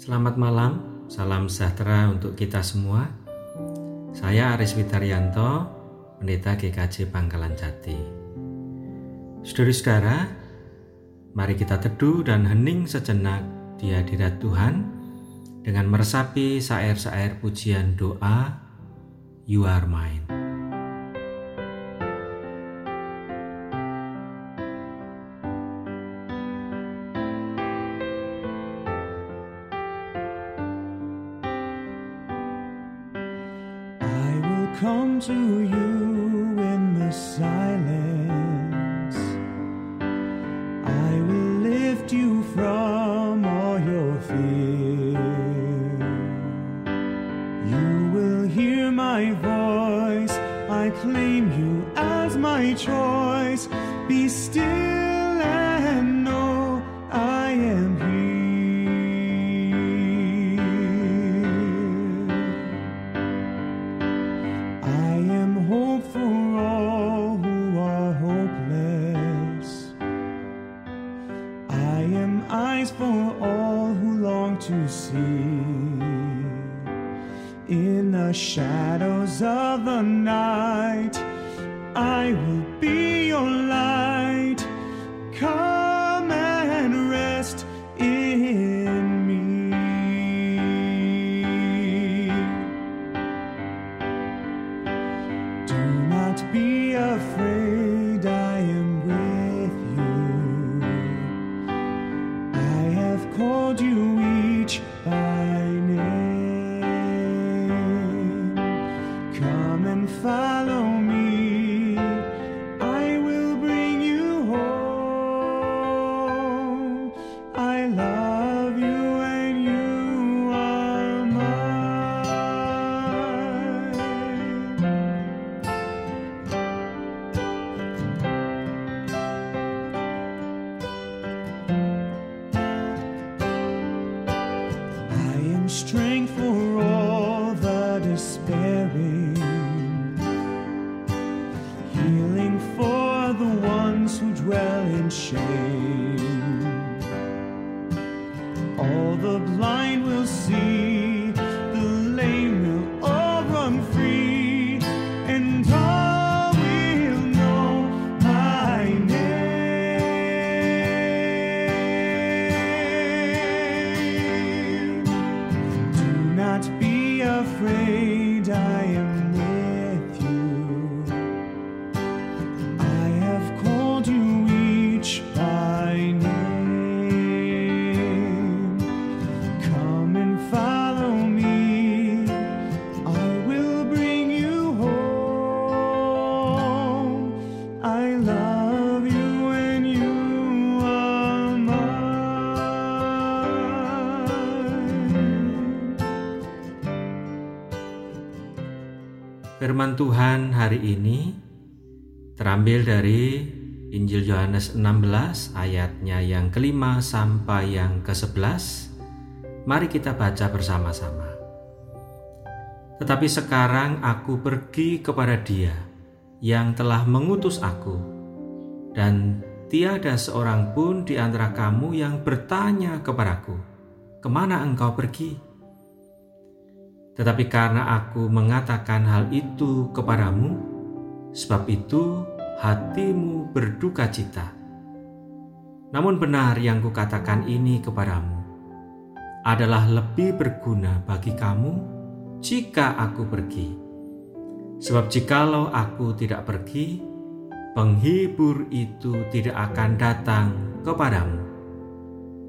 Selamat malam, salam sejahtera untuk kita semua. Saya Aris Witaryanto, Pendeta GKJ Pangkalan Jati. Saudara-saudara, mari kita teduh dan hening sejenak di hadirat Tuhan dengan meresapi sair-sair pujian doa You Are Mine. Come to you in the silence. shame. Firman Tuhan hari ini terambil dari Injil Yohanes 16 ayatnya yang kelima sampai yang ke-11. Mari kita baca bersama-sama. Tetapi sekarang aku pergi kepada dia yang telah mengutus aku dan tiada seorang pun di antara kamu yang bertanya kepadaku, ke mana engkau pergi?' Tetapi karena aku mengatakan hal itu kepadamu, sebab itu hatimu berduka cita. Namun benar yang kukatakan ini kepadamu adalah lebih berguna bagi kamu jika aku pergi. Sebab jikalau aku tidak pergi, penghibur itu tidak akan datang kepadamu.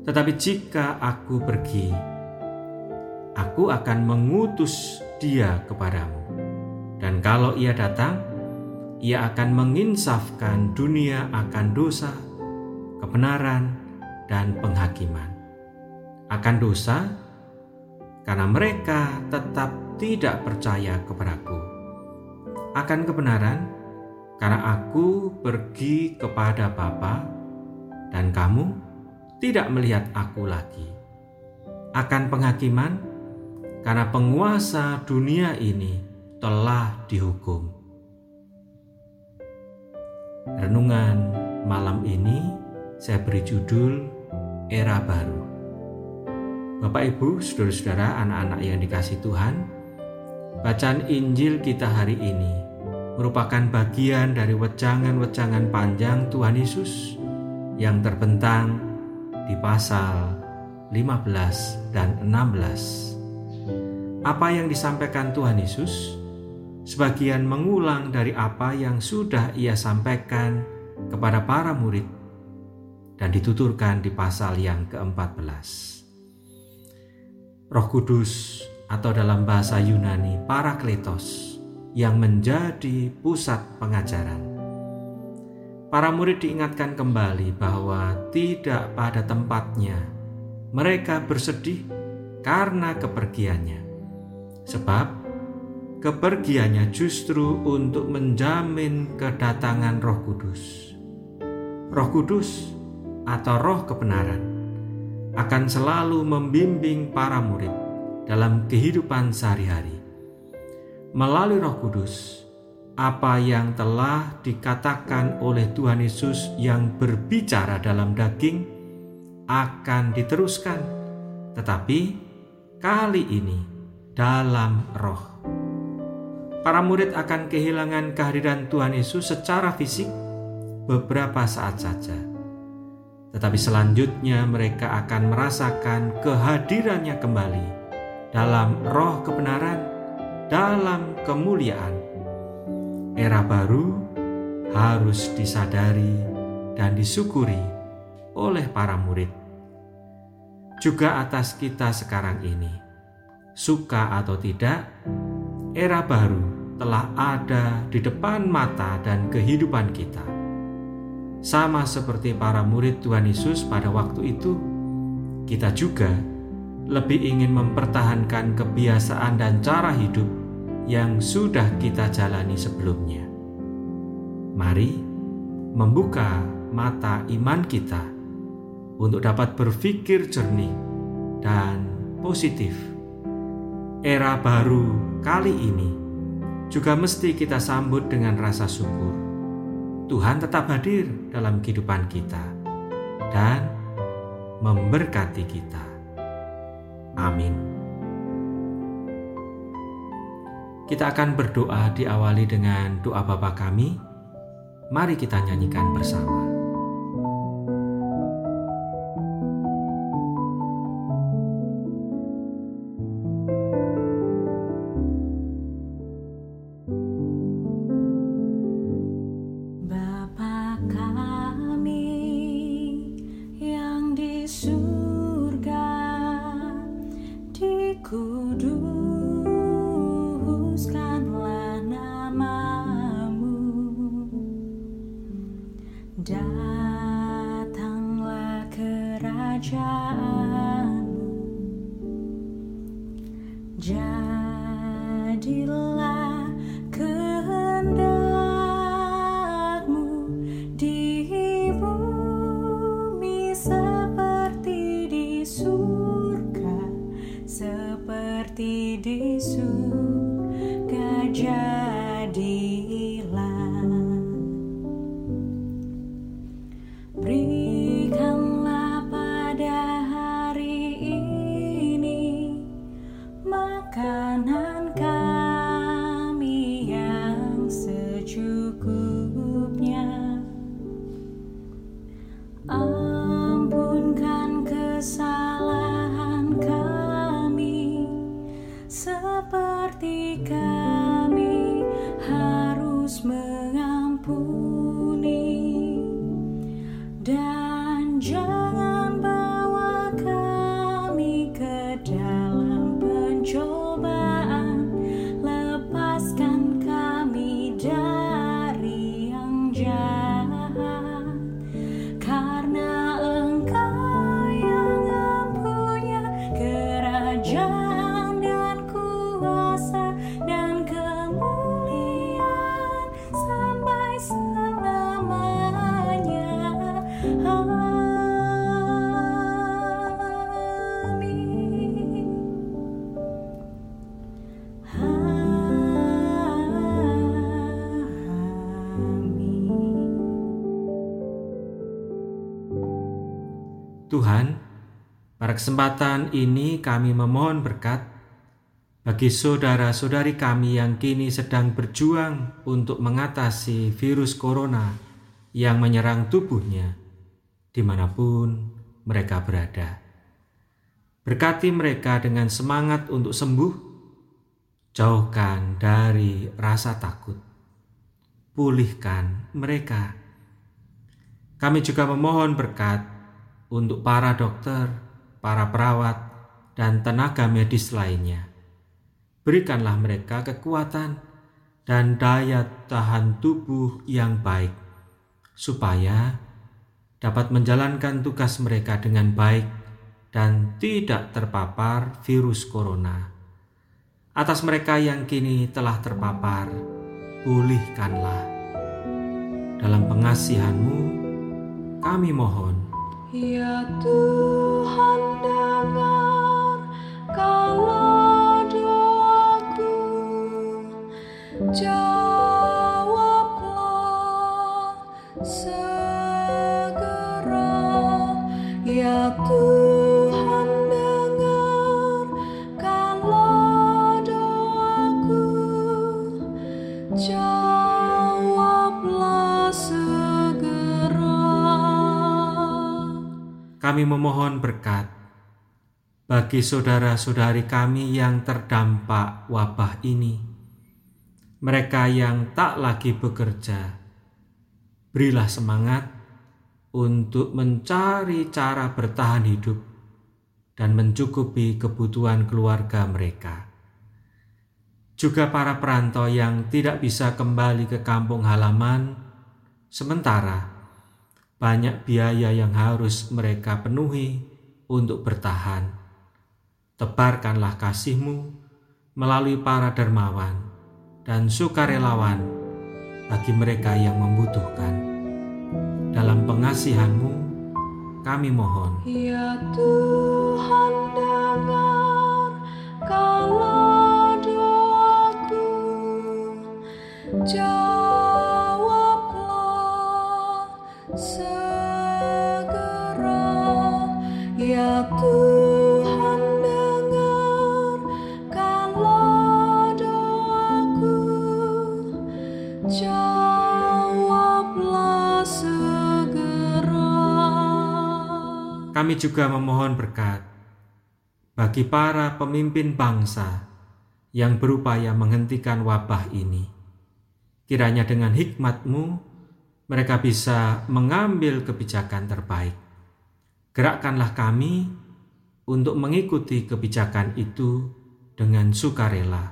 Tetapi jika aku pergi, aku akan mengutus dia kepadamu. Dan kalau ia datang, ia akan menginsafkan dunia akan dosa, kebenaran, dan penghakiman. Akan dosa, karena mereka tetap tidak percaya kepadaku. Akan kebenaran, karena aku pergi kepada Bapa, dan kamu tidak melihat aku lagi. Akan penghakiman, karena penguasa dunia ini telah dihukum. Renungan malam ini saya beri judul Era Baru. Bapak, Ibu, saudara-saudara, anak-anak yang dikasih Tuhan, bacaan Injil kita hari ini merupakan bagian dari wejangan-wejangan panjang Tuhan Yesus yang terbentang di pasal 15 dan 16. Apa yang disampaikan Tuhan Yesus sebagian mengulang dari apa yang sudah ia sampaikan kepada para murid dan dituturkan di pasal yang ke-14. Roh Kudus atau dalam bahasa Yunani Parakletos yang menjadi pusat pengajaran. Para murid diingatkan kembali bahwa tidak pada tempatnya mereka bersedih karena kepergiannya. Sebab kepergiannya justru untuk menjamin kedatangan Roh Kudus. Roh Kudus atau Roh kebenaran akan selalu membimbing para murid dalam kehidupan sehari-hari. Melalui Roh Kudus, apa yang telah dikatakan oleh Tuhan Yesus yang berbicara dalam daging akan diteruskan, tetapi kali ini dalam roh. Para murid akan kehilangan kehadiran Tuhan Yesus secara fisik beberapa saat saja tetapi selanjutnya mereka akan merasakan kehadirannya kembali dalam roh kebenaran, dalam kemuliaan. Era baru harus disadari dan disyukuri oleh para murid. Juga atas kita sekarang ini, suka atau tidak, era baru telah ada di depan mata dan kehidupan kita sama seperti para murid Tuhan Yesus pada waktu itu, kita juga lebih ingin mempertahankan kebiasaan dan cara hidup yang sudah kita jalani sebelumnya. Mari membuka mata iman kita untuk dapat berpikir jernih dan positif. Era baru kali ini juga mesti kita sambut dengan rasa syukur Tuhan tetap hadir dalam kehidupan kita dan memberkati kita. Amin. Kita akan berdoa diawali dengan doa Bapa kami. Mari kita nyanyikan bersama. Jadilah Tuhan, Pada kesempatan ini kami memohon berkat bagi saudara-saudari kami yang kini sedang berjuang untuk mengatasi virus corona yang menyerang tubuhnya di mana pun mereka berada. Berkati mereka dengan semangat untuk sembuh, jauhkan dari rasa takut, pulihkan mereka. Kami juga memohon berkat untuk para dokter, para perawat, dan tenaga medis lainnya berikanlah mereka kekuatan dan daya tahan tubuh yang baik, supaya dapat menjalankan tugas mereka dengan baik dan tidak terpapar virus corona. Atas mereka yang kini telah terpapar, pulihkanlah. Dalam pengasihanmu, kami mohon. Ya Tuhan dengar kalau doaku. Jawablah segera Ya Tuhan memohon berkat bagi saudara-saudari kami yang terdampak wabah ini, mereka yang tak lagi bekerja. Berilah semangat untuk mencari cara bertahan hidup dan mencukupi kebutuhan keluarga mereka. Juga para perantau yang tidak bisa kembali ke kampung halaman, sementara banyak biaya yang harus mereka penuhi untuk bertahan. Tebarkanlah kasih-Mu melalui para dermawan dan sukarelawan bagi mereka yang membutuhkan. Dalam pengasihan-Mu, kami mohon. Ya Tuhan dengar kalau doaku Jawablah Kami juga memohon berkat bagi para pemimpin bangsa yang berupaya menghentikan wabah ini. Kiranya dengan hikmat-Mu, mereka bisa mengambil kebijakan terbaik. Gerakkanlah kami untuk mengikuti kebijakan itu dengan sukarela,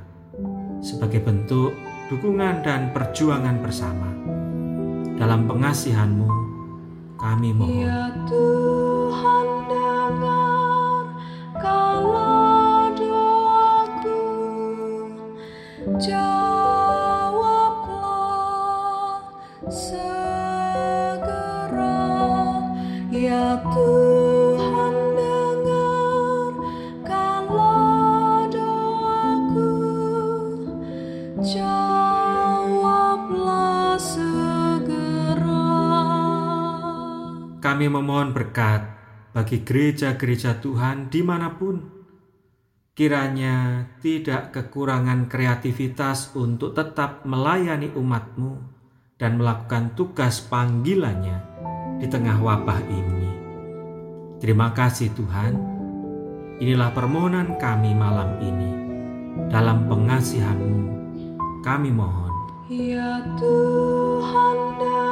sebagai bentuk dukungan dan perjuangan bersama. Dalam pengasihan-Mu, kami mohon. Ya Tuhan dengar kalau doaku Jawablah Kami memohon berkat bagi gereja-gereja Tuhan di mana pun. Kiranya tidak kekurangan kreativitas untuk tetap melayani umatmu dan melakukan tugas panggilannya di tengah wabah ini. Terima kasih Tuhan. Inilah permohonan kami malam ini. Dalam pengasihanmu, kami mohon. Ya Tuhan dengar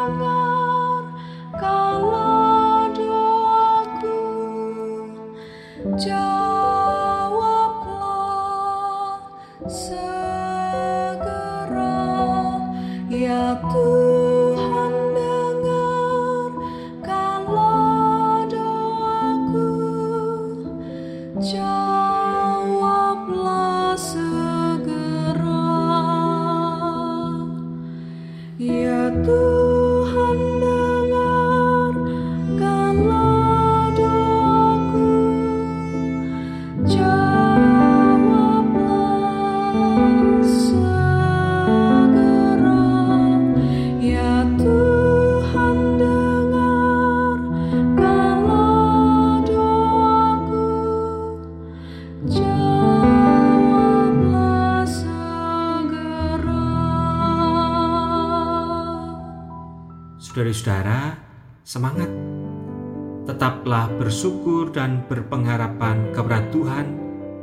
Saudara-saudara, semangat. Tetaplah bersyukur dan berpengharapan kepada Tuhan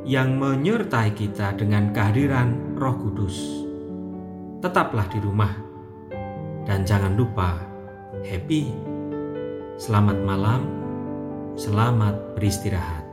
yang menyertai kita dengan kehadiran Roh Kudus. Tetaplah di rumah dan jangan lupa happy. Selamat malam, selamat beristirahat.